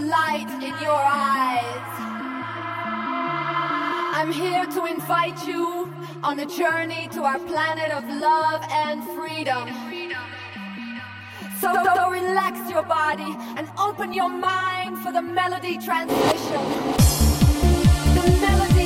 the light in your eyes. I'm here to invite you on a journey to our planet of love and freedom. So, so relax your body and open your mind for the melody transmission. The melody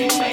you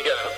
You got it.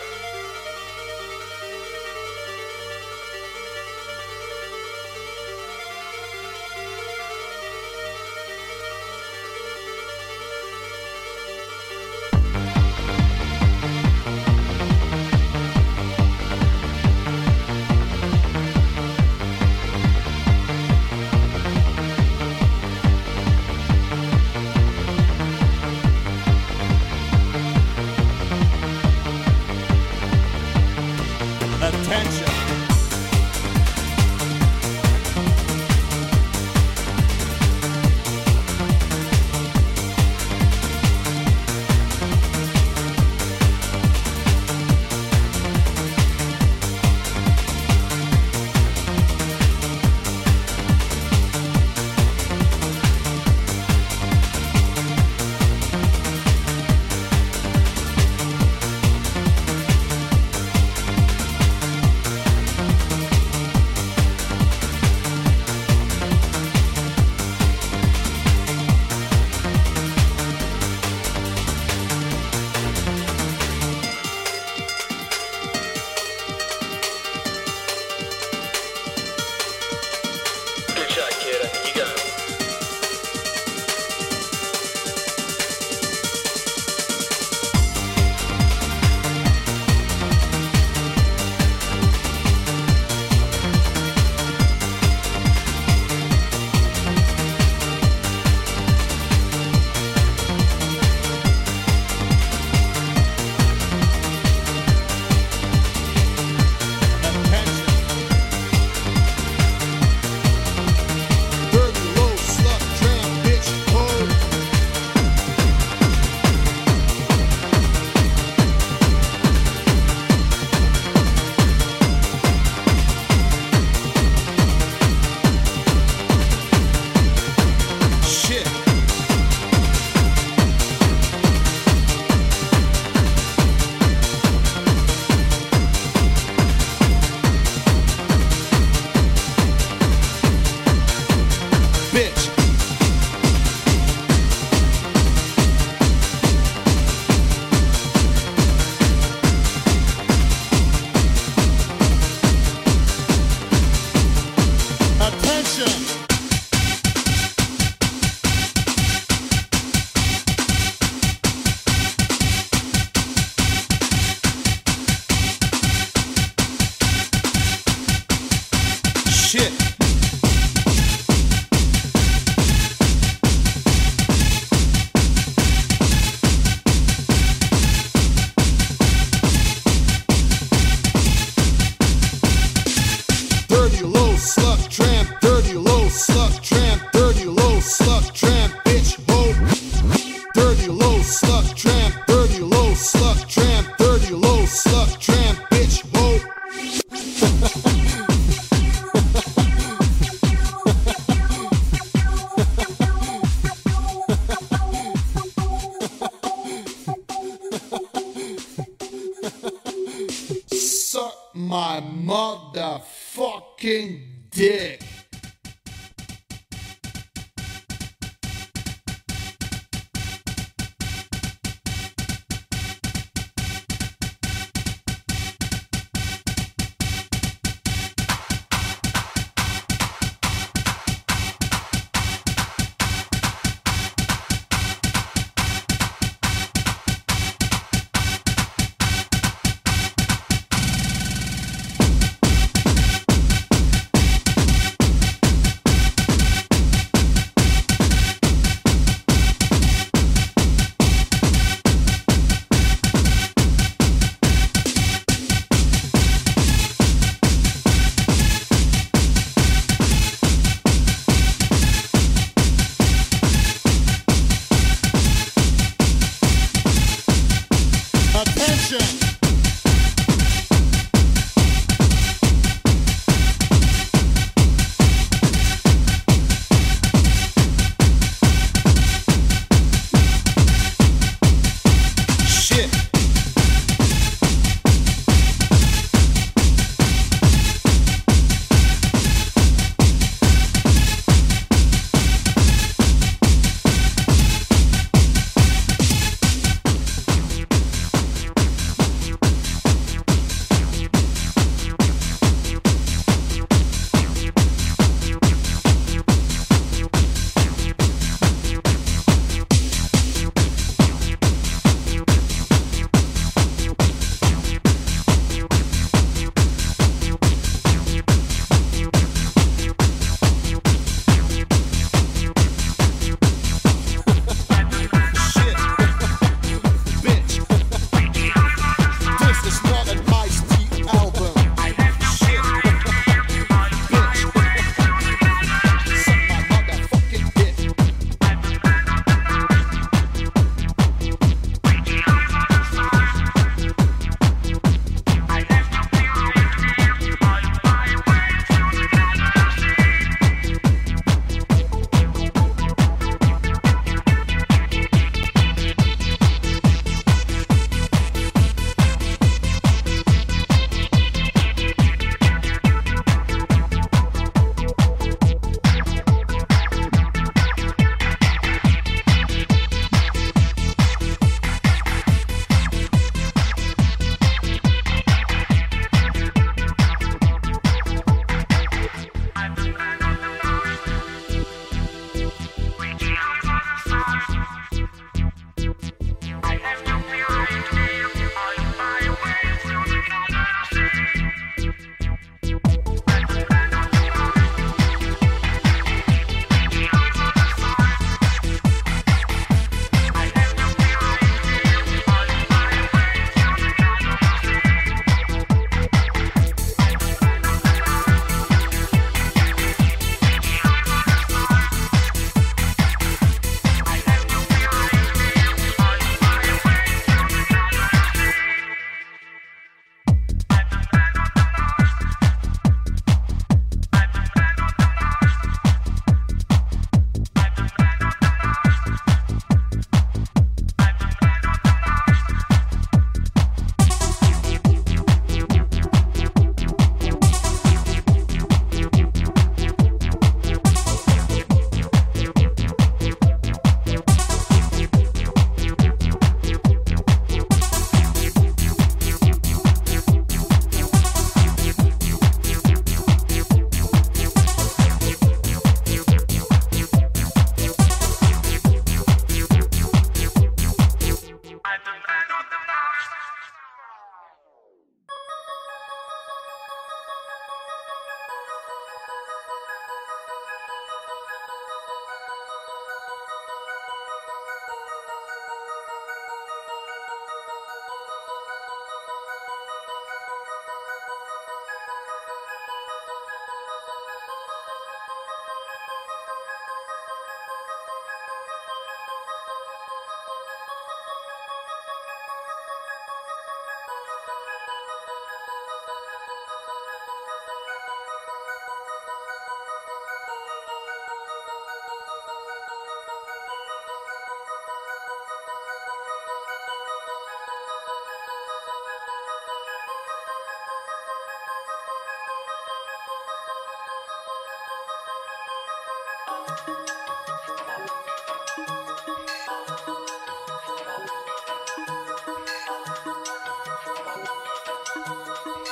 Thank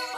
you.